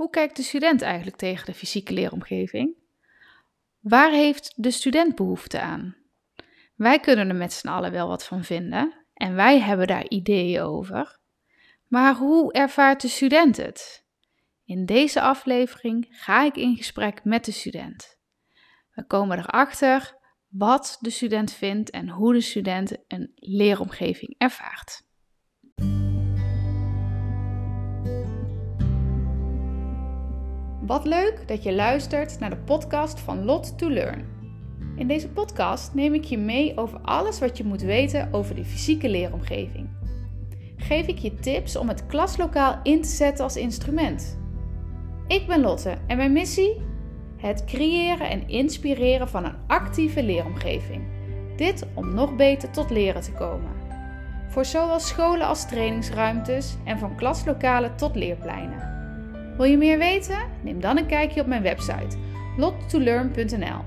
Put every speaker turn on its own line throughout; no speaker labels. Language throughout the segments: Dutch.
Hoe kijkt de student eigenlijk tegen de fysieke leeromgeving? Waar heeft de student behoefte aan? Wij kunnen er met z'n allen wel wat van vinden en wij hebben daar ideeën over. Maar hoe ervaart de student het? In deze aflevering ga ik in gesprek met de student. We komen erachter wat de student vindt en hoe de student een leeromgeving ervaart. Wat leuk dat je luistert naar de podcast van Lot to Learn. In deze podcast neem ik je mee over alles wat je moet weten over de fysieke leeromgeving. Geef ik je tips om het klaslokaal in te zetten als instrument. Ik ben Lotte en mijn missie? Het creëren en inspireren van een actieve leeromgeving. Dit om nog beter tot leren te komen. Voor zowel scholen als trainingsruimtes en van klaslokalen tot leerpleinen. Wil je meer weten? Neem dan een kijkje op mijn website lottolearn.nl.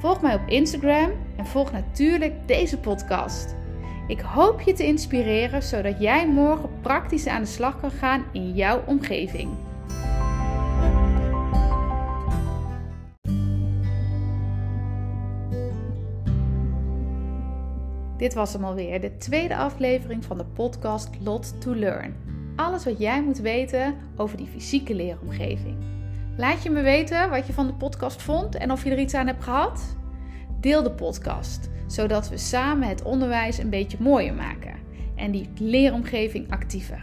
Volg mij op Instagram en volg natuurlijk deze podcast. Ik hoop je te inspireren zodat jij morgen praktisch aan de slag kan gaan in jouw omgeving. Dit was hem alweer, de tweede aflevering van de podcast Lot to Learn alles wat jij moet weten over die fysieke leeromgeving. Laat je me weten wat je van de podcast vond en of je er iets aan hebt gehad. Deel de podcast, zodat we samen het onderwijs een beetje mooier maken en die leeromgeving actiever.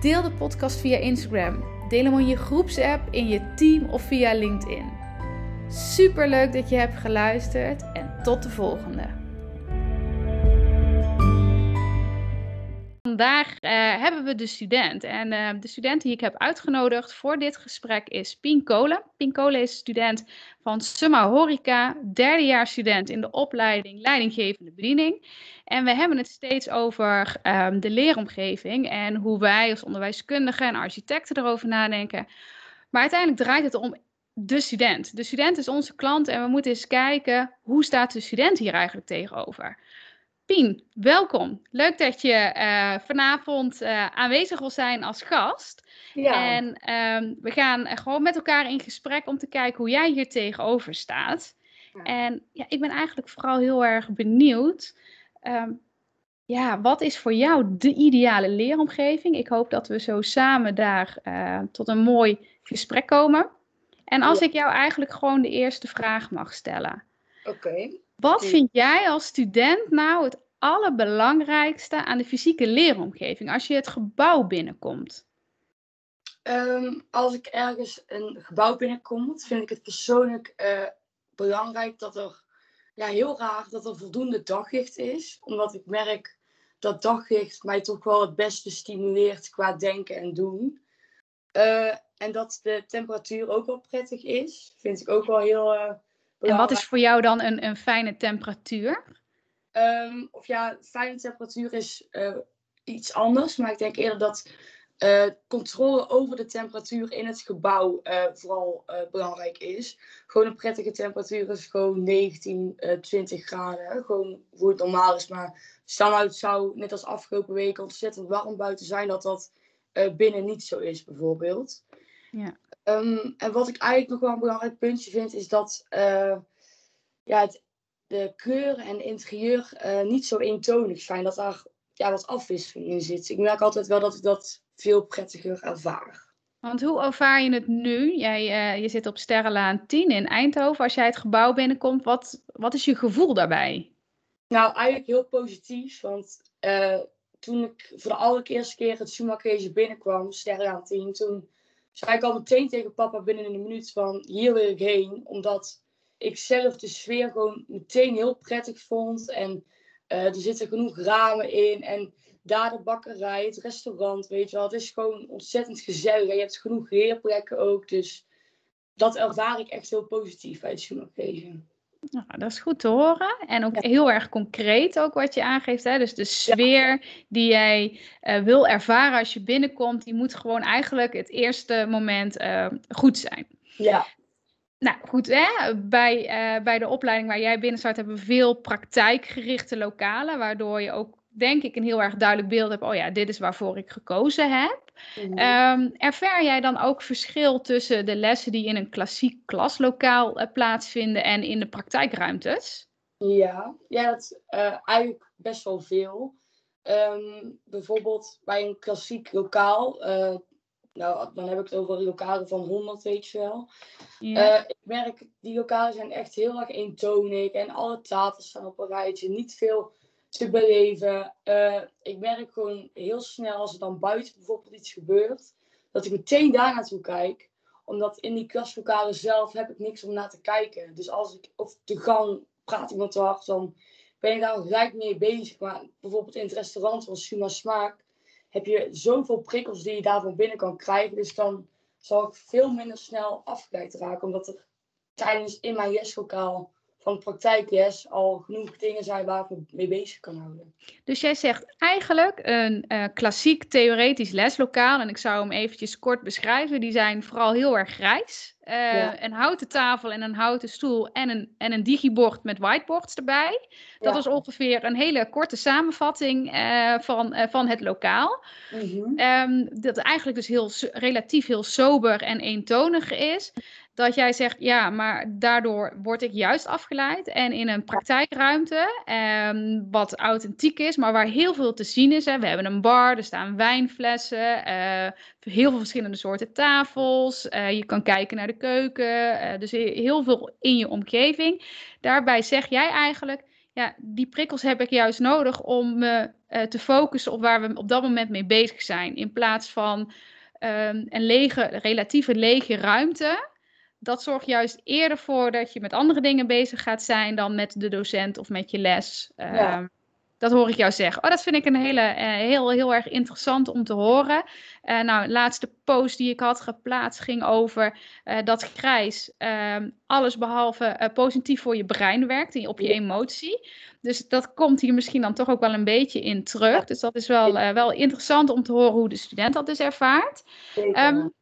Deel de podcast via Instagram. Deel hem in je groepsapp, in je team of via LinkedIn. Super leuk dat je hebt geluisterd en tot de volgende. Vandaag uh, hebben we de student. En uh, de student die ik heb uitgenodigd voor dit gesprek is Pien Kolen. Pien Kolen is student van Summa Horeca, derdejaars student in de opleiding Leidinggevende Bediening. En we hebben het steeds over um, de leeromgeving en hoe wij als onderwijskundigen en architecten erover nadenken. Maar uiteindelijk draait het om de student. De student is onze klant en we moeten eens kijken hoe staat de student hier eigenlijk tegenover. Pien, welkom. Leuk dat je uh, vanavond uh, aanwezig wil zijn als gast. Ja. En um, we gaan gewoon met elkaar in gesprek om te kijken hoe jij hier tegenover staat. Ja. En ja, ik ben eigenlijk vooral heel erg benieuwd. Um, ja, wat is voor jou de ideale leeromgeving? Ik hoop dat we zo samen daar uh, tot een mooi gesprek komen. En als ja. ik jou eigenlijk gewoon de eerste vraag mag stellen.
Oké. Okay.
Wat vind jij als student nou het allerbelangrijkste aan de fysieke leeromgeving als je het gebouw binnenkomt?
Um, als ik ergens een gebouw binnenkom, vind ik het persoonlijk uh, belangrijk dat er, ja, heel raar dat er voldoende daglicht is. Omdat ik merk dat daglicht mij toch wel het beste stimuleert qua denken en doen. Uh, en dat de temperatuur ook wel prettig is, vind ik ook wel heel uh,
en wat is voor jou dan een, een fijne temperatuur?
Um, of ja, fijne temperatuur is uh, iets anders. Maar ik denk eerder dat uh, controle over de temperatuur in het gebouw uh, vooral belangrijk is. Gewoon een prettige temperatuur is gewoon 19, 20 graden. Gewoon hoe het normaal is. Maar het zou net als afgelopen weken ontzettend warm buiten zijn. Dat dat binnen niet zo is bijvoorbeeld. Ja. Um, en wat ik eigenlijk nog wel een belangrijk puntje vind, is dat uh, ja, het, de kleuren en interieur uh, niet zo eentonig zijn. Dat daar ja, wat afwisseling in zit. Ik merk altijd wel dat ik dat veel prettiger ervaar.
Want hoe ervaar je het nu? Jij, uh, je zit op Sterrenlaan 10 in Eindhoven. Als jij het gebouw binnenkomt, wat, wat is je gevoel daarbij?
Nou, eigenlijk heel positief. Want toen ik voor de allereerste keer het Schumacher binnenkwam, Sterrenlaan 10, toen zei ik al meteen tegen papa binnen een minuut van hier wil ik heen. Omdat ik zelf de sfeer gewoon meteen heel prettig vond. En uh, er zitten genoeg ramen in. En daar de bakkerij, het restaurant, weet je wel. Het is gewoon ontzettend gezellig. En je hebt genoeg leerplekken ook. Dus dat ervaar ik echt heel positief bij het Schumacher.
Nou, dat is goed te horen. En ook heel erg concreet ook wat je aangeeft. Hè? Dus de sfeer die jij uh, wil ervaren als je binnenkomt, die moet gewoon eigenlijk het eerste moment uh, goed zijn.
Ja.
Nou goed, hè? Bij, uh, bij de opleiding waar jij binnen start hebben we veel praktijkgerichte lokalen, waardoor je ook denk ik een heel erg duidelijk beeld hebt, oh ja, dit is waarvoor ik gekozen heb. Mm ervaar jij dan ook verschil tussen de lessen die in een klassiek klaslokaal uh, plaatsvinden en in de praktijkruimtes?
Ja, ja dat uh, eigenlijk best wel veel. Um, bijvoorbeeld bij een klassiek lokaal, uh, nou, dan heb ik het over lokalen van 100, weet je wel. Ja. Ik merk, die lokalen zijn echt heel erg eentonig en alle tafels staan op een rijtje. Niet veel te beleven. Uh, ik merk gewoon heel snel als er dan buiten bijvoorbeeld iets gebeurt, dat ik meteen daar naartoe kijk. Omdat in die klaslokalen zelf heb ik niks om naar te kijken. Dus als ik op de gang praat iemand te hard, dan ben ik daar gelijk mee bezig. Maar bijvoorbeeld in het restaurant van Suma Smaak heb je zoveel prikkels die je daarvan binnen kan krijgen. Dus dan zal ik veel minder snel afgeleid raken. Omdat er tijdens in mijn leslokaal van praktijkles al genoeg dingen zijn waar ik me mee bezig kan houden.
Dus jij zegt eigenlijk een uh, klassiek theoretisch leslokaal, en ik zou hem eventjes kort beschrijven, die zijn vooral heel erg grijs. Uh, Een houten tafel en een houten stoel en een, en een digibord met whiteboards erbij. Dat is ongeveer een hele korte samenvatting uh, van, van het lokaal. Mm -hmm. um, dat eigenlijk dus heel, relatief heel sober en eentonig is dat jij zegt, ja, maar daardoor word ik juist afgeleid. En in een praktijkruimte, eh, wat authentiek is, maar waar heel veel te zien is. Hè. We hebben een bar, er staan wijnflessen, uh, heel veel verschillende soorten tafels. Uh, je kan kijken naar de keuken, uh, dus heel veel in je omgeving. Daarbij zeg jij eigenlijk, ja, die prikkels heb ik juist nodig om me te focussen op waar we op dat moment mee bezig zijn. In plaats van um, een lege, relatieve lege ruimte dat zorgt juist eerder voor dat je met andere dingen bezig gaat zijn dan met de docent of met je les. Ehm, dat hoor ik jou zeggen. Oh, dat vind ik een hele, uh, heel, heel erg interessant om te horen. Uh, nou, de laatste post die ik had geplaatst ging over uh, dat grijs ehm, alles behalve positief voor je brein werkt en op je emotie. Dus dat komt hier misschien dan toch ook wel een beetje in terug. Dus dat is wel, wel interessant om te horen hoe de student dat dus ervaart. Um,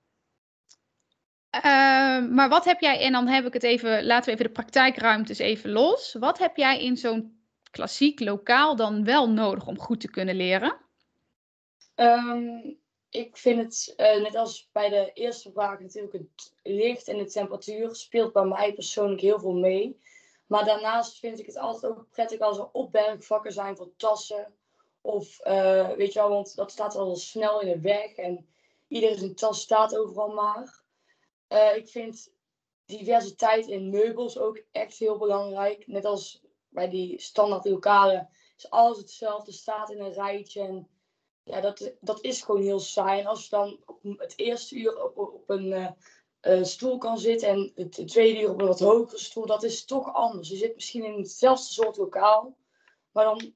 Ehm, maar wat heb jij, en dan heb ik het even, laten we even de praktijkruimtes even los. Wat heb jij in zo'n klassiek lokaal dan wel nodig om goed te kunnen leren?
Um, ik vind het, uh, net als bij de eerste vraag, natuurlijk het licht en de temperatuur speelt bij mij persoonlijk heel veel mee. Maar daarnaast vind ik het altijd ook prettig als er opbergvakken zijn voor tassen. Of uh, weet je wel, want dat staat al snel in de weg en iedereen zijn tas staat overal maar. Uh, ik vind diversiteit in meubels ook echt heel belangrijk. Net als bij die standaard lokalen is alles hetzelfde, staat in een rijtje. En ja, dat, dat is gewoon heel saai. En als je dan op het eerste uur op, op een uh, uh, stoel kan zitten en het tweede uur op een wat hogere stoel, dat is toch anders. Je zit misschien in hetzelfde soort lokaal, maar dan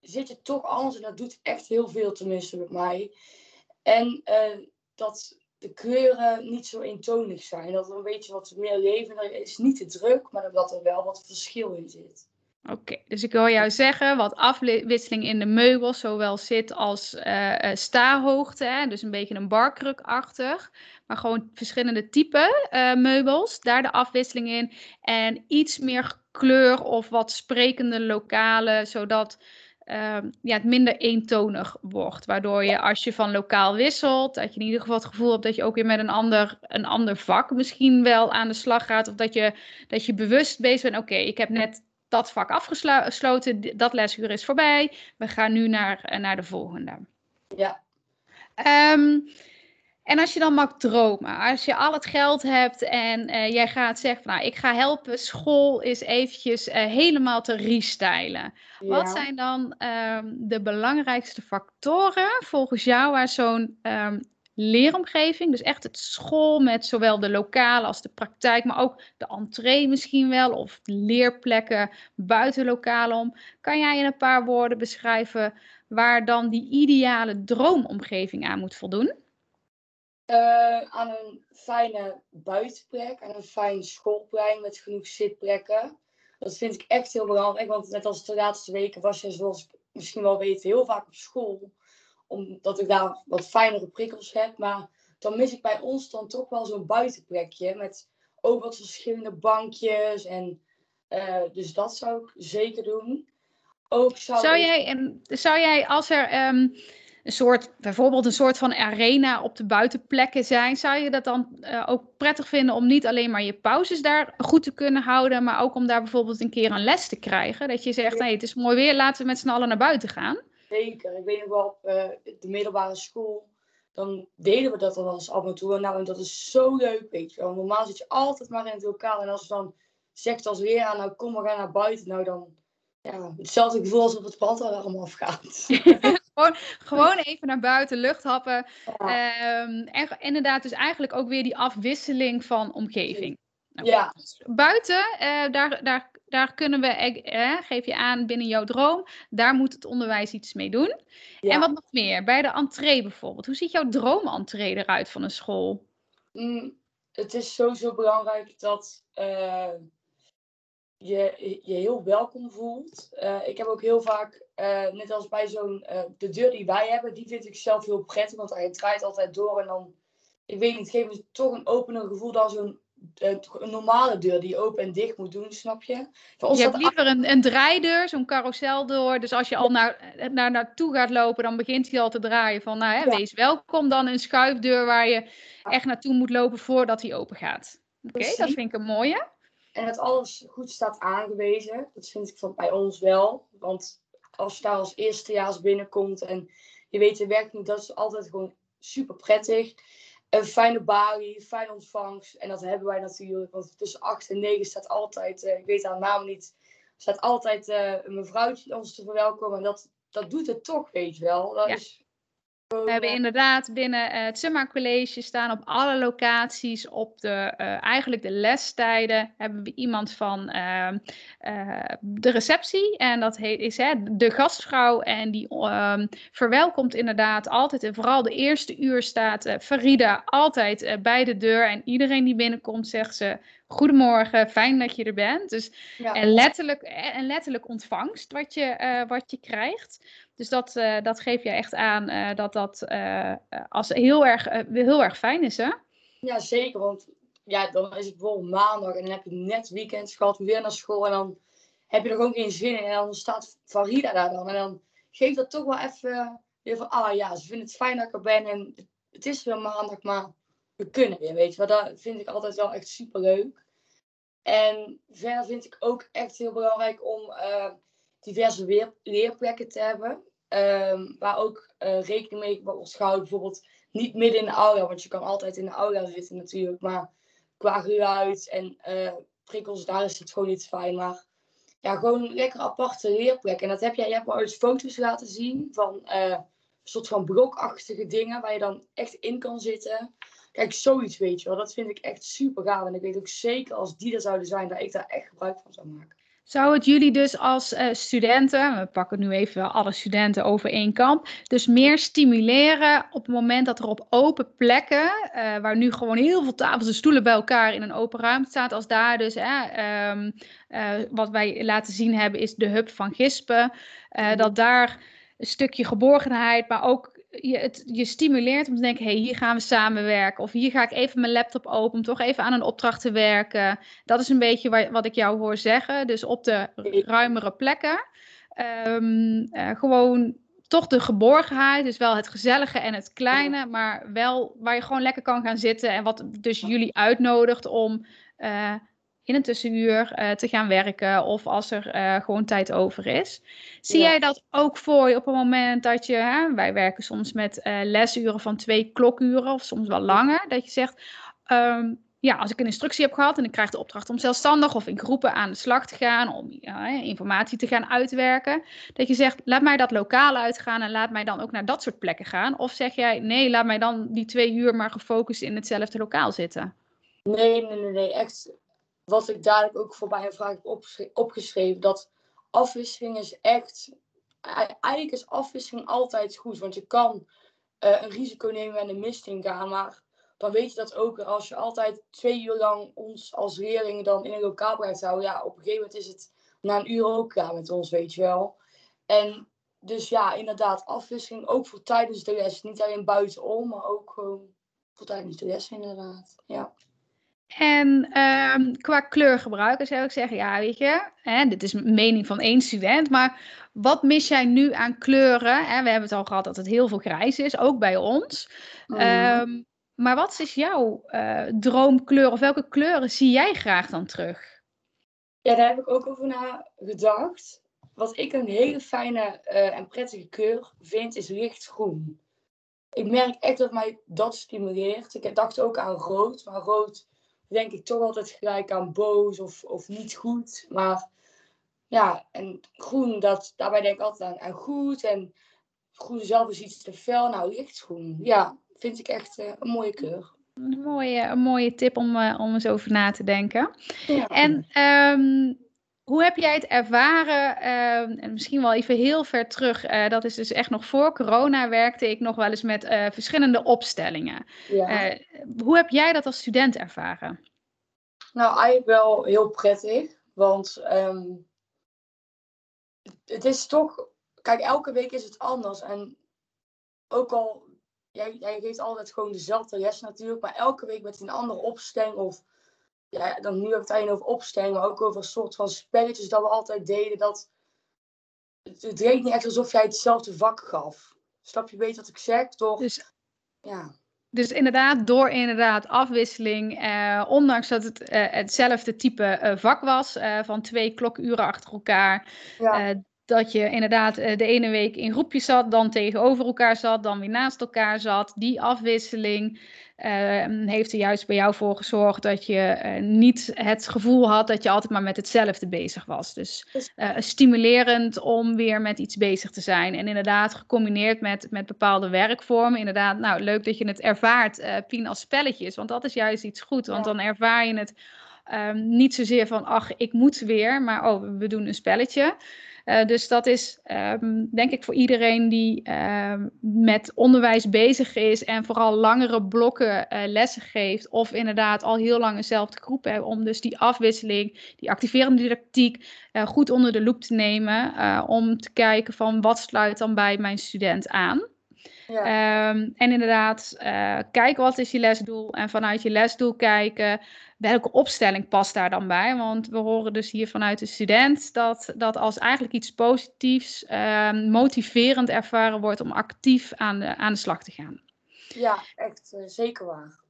zit je toch anders en dat doet echt heel veel tenminste met mij. En dat de kleuren niet zo eentonig zijn. Dat er een beetje wat meer leven is. Niet te druk, maar dat er wel wat verschil in zit.
Oké, dus ik wil jou zeggen, wat afwisseling in de meubels zowel zit als uh, staarhoogte, hè? dus een beetje een barkrukachtig, maar gewoon verschillende typen uh, meubels, daar de afwisseling in en iets meer kleur of wat sprekende lokalen, zodat Ehm, ja, het minder eentonig wordt. Waardoor je als je van lokaal wisselt, dat je in ieder geval het gevoel hebt dat je ook weer met een ander, een ander vak misschien wel aan de slag gaat. Of dat je, dat je bewust bezig bent, oké, ik heb net dat vak afgesloten, dat lesuur is voorbij. We gaan nu naar, naar de volgende.
Ja.
Um, en als je dan mag dromen, als je al het geld hebt en uh, jij gaat zeggen van nou, ik ga helpen school is eventjes uh, helemaal te restylen. Ja. Wat zijn dan um, de belangrijkste factoren volgens jou waar zo'n um, leeromgeving, dus echt het school met zowel de lokale als de praktijk, maar ook de entree misschien wel, of leerplekken buiten lokaal om. Kan jij in een paar woorden beschrijven waar dan die ideale droomomgeving aan moet voldoen?
Uh, aan een fijne buitenplek en een fijn schoolplein met genoeg zitplekken. Dat vind ik echt heel belangrijk, want net als de laatste weken was je, zoals misschien wel weet, heel vaak op school. Omdat ik daar wat fijnere prikkels heb. Maar dan mis ik bij ons dan toch wel zo'n buitenplekje met ook wat verschillende bankjes. En, uh, dus dat zou ik zeker doen.
Ook zou, zou, jij, zou jij, als er. Um een soort, bijvoorbeeld een soort van arena op de buitenplekken zijn. Zou je dat dan uh, ook prettig vinden om niet alleen maar je pauzes daar goed te kunnen houden, maar ook om daar bijvoorbeeld een keer een les te krijgen? Dat je zegt, nee, het is mooi weer, laten we met z'n allen naar buiten gaan.
Zeker. Ik weet nog wel op uh, de middelbare school, dan deden we dat al eens af en toe. Nou, en dat is zo leuk, weet je wel. Normaal zit je altijd maar in het lokaal. En als je dan zegt als weer, nou kom, we gaan naar buiten. Nou, dan ja, hetzelfde gevoel alsof het allemaal afgaat.
gewoon, gewoon even naar buiten, lucht happen. Ehm, en inderdaad, dus eigenlijk ook weer die afwisseling van omgeving. Nou, ja. Buiten, uh, daar, daar, daar kunnen we, eh, geef je aan binnen jouw droom, daar moet het onderwijs iets mee doen. Ja. En wat nog meer, bij de entree bijvoorbeeld. Hoe ziet jouw droomentree eruit van een school?
Mm, het is sowieso belangrijk dat uh, je je heel welkom voelt. Uh, ik heb ook heel vaak, uh, net als bij zo'n, uh, de deur die wij hebben, die vind ik zelf heel prettig, want hij draait altijd door en dan, ik weet niet, geeft me toch een opener gevoel dan zo'n een normale deur die open en dicht moet doen, snap je?
Voor ons je hebt liever een, een draaideur, zo'n carouseldeur. Dus als je al naar, naar naartoe gaat lopen, dan begint hij al te draaien van, nou hè, wees welkom. Dan een schuifdeur waar je echt naartoe moet lopen voordat hij open gaat. Oké, dat vind ik een mooie.
En dat alles goed staat aangewezen. Dat vind ik van bij ons wel. Want als je daar als eerstejaars binnenkomt en je weet de werking, dat is altijd gewoon super prettig. Een fijne balie, fijne ontvangst. En dat hebben wij natuurlijk. Want tussen 8 en 9 staat altijd, uh, ik weet haar naam niet, staat altijd uh, een mevrouwtje ons te verwelkomen. En dat, dat doet het toch, weet je wel. Dat is
we hebben inderdaad binnen eh, het Summa College staan op alle locaties op de, uh, eigenlijk de lestijden hebben we iemand van uh, de receptie. En dat heet, is hè, de gastvrouw. En die ehm, verwelkomt inderdaad altijd en vooral de eerste uur staat Farida altijd bij de deur. En iedereen die binnenkomt zegt ze goedemorgen, fijn dat je er bent. Dus, en, letterlijk, en letterlijk ontvangst wat je, wat je krijgt. Dus dat, uh, dat geef je echt aan uh, dat dat als heel, erg, heel erg fijn is, hè?
Ja, zeker. Want ja, dan is het bijvoorbeeld maandag en dan heb je net weekend gehad, weer naar school. En dan heb je er gewoon geen zin in. En dan staat Farida daar dan. En dan geeft dat toch wel even weer van, ah ja, ze vinden het fijn dat ik er ben. En het is weer maandag, maar we kunnen weer, weet je wel. Dat vind ik altijd wel echt super leuk. En verder vind ik ook echt heel belangrijk om diverse weer, leerplekken te hebben. Um, waar ook uh, rekening mee wordt gehouden. Bijvoorbeeld niet midden in de aula, want je kan altijd in de aula zitten natuurlijk. Maar qua geluid en uh, prikkels, daar is het gewoon niet fijn. Maar ja, gewoon lekker aparte leerplekken. En dat heb jij, je hebt me ooit foto's laten zien van een soort van blokachtige dingen waar je dan echt in kan zitten. Kijk, zoiets weet je wel. Dat vind ik echt super gaaf. En ik weet ook zeker als die er zouden zijn, dat ik daar echt gebruik van zou maken.
Zou het jullie dus als uh, studenten, we pakken nu even alle studenten over één kamp, dus meer stimuleren op het moment dat er op open plekken, uh, waar nu gewoon heel veel tafels en stoelen bij elkaar in een open ruimte staat, als daar dus, um, uh, wat wij laten zien hebben, is de hub van Gispen, mhm. dat daar een stukje geborgenheid, maar ook je, het, je stimuleert om te denken, hé, hey, hier gaan we samenwerken. Of hier ga ik even mijn laptop open om toch even aan een opdracht te werken. Dat is een beetje wat, wat ik jou hoor zeggen. Dus op de ruimere plekken. Um, uh, gewoon toch de geborgenheid, dus wel het gezellige en het kleine, maar wel waar je gewoon lekker kan gaan zitten. En wat dus jullie uitnodigt om uh, in een tussenuur uh, te gaan werken of als er uh, gewoon tijd over is. Zie jij dat ook voor je op het moment dat je, hè, wij werken soms met uh, lesuren van twee klokuren of soms wel langer, dat je zegt, um, ja, als ik een instructie heb gehad en ik krijg de opdracht om zelfstandig of in groepen aan de slag te gaan, om informatie te gaan uitwerken, dat je zegt, laat mij dat lokaal uitgaan en laat mij dan ook naar dat soort plekken gaan. Of zeg jij, nee, laat mij dan die twee uur maar gefocust in hetzelfde lokaal zitten?
Nee, nee, nee, nee. Echt wat ik dadelijk ook voorbij een vraag heb opgeschreven, dat afwisseling is echt, eigenlijk is afwisseling altijd goed, want je kan uh, een risico nemen en een mist gaan, maar dan weet je dat ook als je altijd twee uur lang ons als leerling dan in een lokaal blijft houden, ja, op een gegeven moment is het na een uur ook klaar met ons, weet je wel. En dus ja, inderdaad, afwisseling ook voor tijdens de les, niet alleen buitenom, maar ook gewoon voor tijdens de les inderdaad, ja.
En ehm, qua kleurgebruik zou ik zeggen, ja, weet je, hè, dit is mening van één student, maar wat mis jij nu aan kleuren? Hè? We hebben het al gehad dat het heel veel grijs is, ook bij ons.
Mhm.
Ehm, maar wat is jouw eh, droomkleur of welke kleuren zie jij graag dan terug?
Ja, daar heb ik ook over na gedacht. Wat ik een hele fijne eh, en prettige kleur vind, is lichtgroen. Ik merk echt dat mij dat stimuleert. Ik dacht ook aan rood, maar rood denk ik toch altijd gelijk aan boos of, of niet goed. Maar ja, en groen, dat, daarbij denk ik altijd aan, aan goed. En groen zelf is iets te fel. Nou, lichtgroen, ja, vind ik echt eh, een mooie kleur.
Een mooie, een mooie tip om, uh, om eens over na te denken.
Ja.
En ehm, hoe heb jij het ervaren? ehm, en misschien wel even heel ver terug. eh, dat is dus echt nog voor corona werkte ik nog wel eens met eh, verschillende opstellingen.
ja.
Eh, hoe heb jij dat als student ervaren?
Nou, eigenlijk wel heel prettig. Want ehm, het is toch... Kijk, elke week is het anders. En ook al... Jij, jij geeft altijd gewoon dezelfde les natuurlijk. Maar elke week met een andere opstelling. Of ja, dan nu heb ik het alleen over opstelling. Maar ook over een soort van spelletjes dat we altijd deden. Dat, het, het niet echt alsof jij hetzelfde vak gaf. Snap je beter wat ik zeg? Door,
Dus
ja.
Dus inderdaad, door inderdaad afwisseling, eh, ondanks dat het eh, hetzelfde type eh, vak was, eh, van twee klokuren achter elkaar,
Ja.
Dat je inderdaad eh, de ene week in groepjes zat, dan tegenover elkaar zat, dan weer naast elkaar zat. Die afwisseling eh, heeft er juist bij jou voor gezorgd dat je eh, niet het gevoel had dat je altijd maar met hetzelfde bezig was. Dus
Dus-
eh, stimulerend om weer met iets bezig te zijn. En inderdaad, gecombineerd met, met bepaalde werkvormen. Inderdaad, nou leuk dat je het ervaart, Pien, als spelletjes. Want dat is juist iets goed. Want
Ja.
dan ervaar je het ehm, niet zozeer van, ach, ik moet weer. Maar, oh, we doen een spelletje. Eh, dus dat is, ehm, denk ik, voor iedereen die ehm, met onderwijs bezig is en vooral langere blokken eh, lessen geeft, of inderdaad al heel lang eenzelfde groep hebben, om dus die afwisseling, die activerende didactiek, eh, goed onder de loep te nemen, om te kijken van wat sluit dan bij mijn student aan.
Ja.
Ehm, en inderdaad, eh, kijken wat is je lesdoel en vanuit je lesdoel kijken welke opstelling past daar dan bij. Want we horen dus hier vanuit de student dat dat als eigenlijk iets positiefs, ehm, motiverend ervaren wordt om actief aan de, aan de slag te gaan.
ja, echt eh, zeker waar.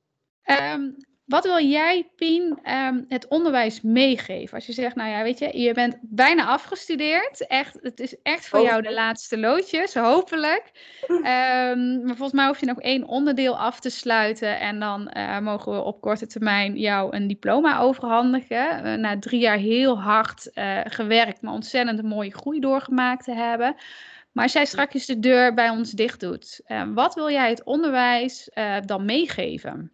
Ehm, wat wil jij, Pien, ehm, het onderwijs meegeven? Als je zegt, nou ja, weet je, je bent bijna afgestudeerd. Echt, het is echt voor jou de laatste loodjes, hopelijk. Ehm, maar volgens mij hoef je nog één onderdeel af te sluiten. En dan eh, mogen we op korte termijn jou een diploma overhandigen. Eh, na drie jaar heel hard eh, gewerkt, maar ontzettend een mooie groei doorgemaakt te hebben. Maar als jij straks de deur bij ons dicht doet, wat wil jij het onderwijs dan meegeven?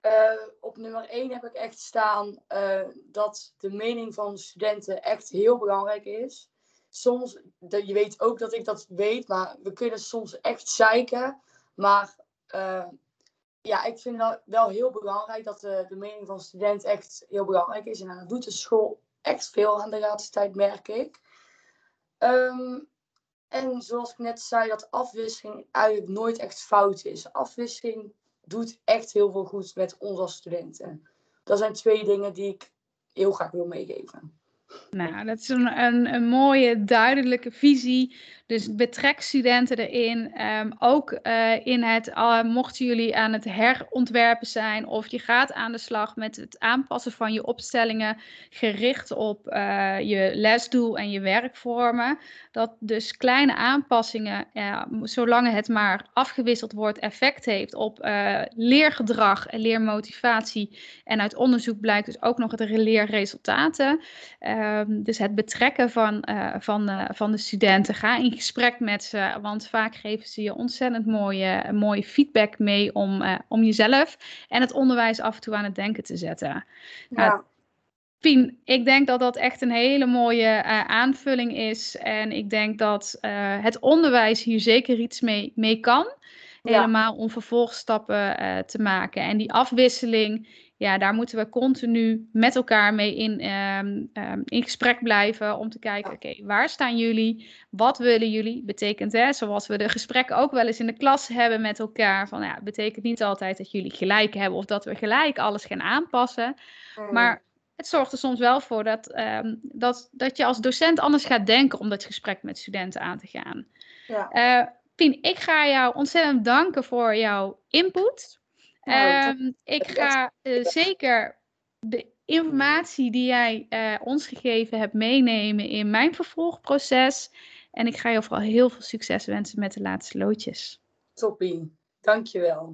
Eh, op nummer 1 heb ik echt staan eh, dat de mening van studenten echt heel belangrijk is. Soms, de- je weet ook dat ik dat weet, maar we kunnen soms echt zeiken. Maar eh, ja, ik vind dat wel heel belangrijk dat de, mening van studenten echt heel belangrijk is. En daar doet de school echt veel aan de laatste tijd, merk ik. Ehm, en zoals ik net zei, dat afwisseling eigenlijk nooit echt fout is. Afwisseling doet echt heel veel goed met ons als studenten. Dat zijn twee dingen die ik heel graag wil meegeven.
Nou, dat is een, een, een mooie, duidelijke visie. Dus betrek studenten erin. Ehm, ook eh, in het, uh, mochten jullie aan het herontwerpen zijn of je gaat aan de slag met het aanpassen van je opstellingen gericht op uh, je lesdoel en je werkvormen. Dat dus kleine aanpassingen, uh, zolang het maar afgewisseld wordt, effect heeft op leergedrag en leermotivatie. En uit onderzoek blijkt dus ook nog het leerresultaten. Um, dus het betrekken van, van, van de studenten. Ga in gesprek met ze, want vaak geven ze je ontzettend mooie, mooie feedback mee om, uh, om jezelf en het onderwijs af en toe aan het denken te zetten.
Ja.
Nou, Pien, ik denk dat dat echt een hele mooie aanvulling is. En ik denk dat het onderwijs hier zeker iets mee, mee kan. helemaal om vervolgstappen te maken. En die afwisseling, ja, daar moeten we continu met elkaar mee in, um, um, in gesprek blijven om te kijken, oké, waar staan jullie? Wat willen jullie? Betekent, hè, zoals we de gesprekken ook wel eens in de klas hebben met elkaar, van ja, betekent niet altijd dat jullie gelijk hebben of dat we gelijk alles gaan aanpassen. Mm. Maar het zorgt er soms wel voor dat, um, dat, dat je als docent anders gaat denken om dat gesprek met studenten aan te gaan. Ja. Uh, Pien, ik ga jou ontzettend danken voor jouw input. Um, ik ga uh, zeker de informatie die jij uh, ons gegeven hebt meenemen in mijn vervolgproces. En ik ga je vooral heel veel succes wensen met de laatste loodjes.
Toppie, dankjewel.